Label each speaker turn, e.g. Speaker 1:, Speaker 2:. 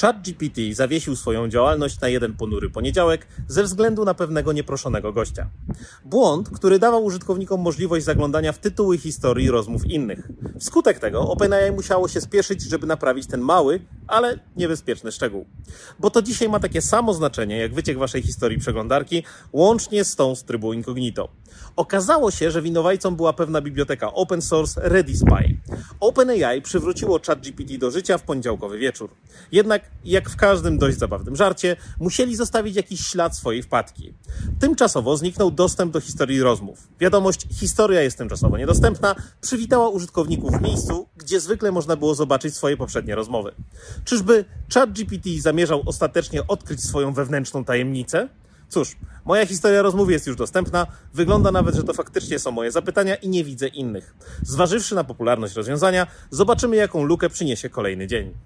Speaker 1: ChatGPT zawiesił swoją działalność na jeden ponury poniedziałek ze względu na pewnego nieproszonego gościa. Błąd, który dawał użytkownikom możliwość zaglądania w tytuły historii rozmów innych. Wskutek tego OpenAI musiało się spieszyć, żeby naprawić ten mały, ale niebezpieczny szczegół. Bo to dzisiaj ma takie samo znaczenie jak wyciek waszej historii przeglądarki, łącznie z tą z trybu incognito. Okazało się, że winowajcą była pewna biblioteka open source ReadySpy. OpenAI przywróciło ChatGPT do życia w poniedziałkowy wieczór. Jednak, jak w każdym dość zabawnym żarcie, musieli zostawić jakiś ślad swojej wpadki. Tymczasowo zniknął dostęp do historii rozmów. Wiadomość historia jest tymczasowo niedostępna przywitała użytkowników w miejscu, gdzie zwykle można było zobaczyć swoje poprzednie rozmowy. Czyżby ChatGPT zamierzał ostatecznie odkryć swoją wewnętrzną tajemnicę? Cóż, moja historia rozmów jest już dostępna. Wygląda nawet, że to faktycznie są moje zapytania i nie widzę innych. Zważywszy na popularność rozwiązania, zobaczymy, jaką lukę przyniesie kolejny dzień.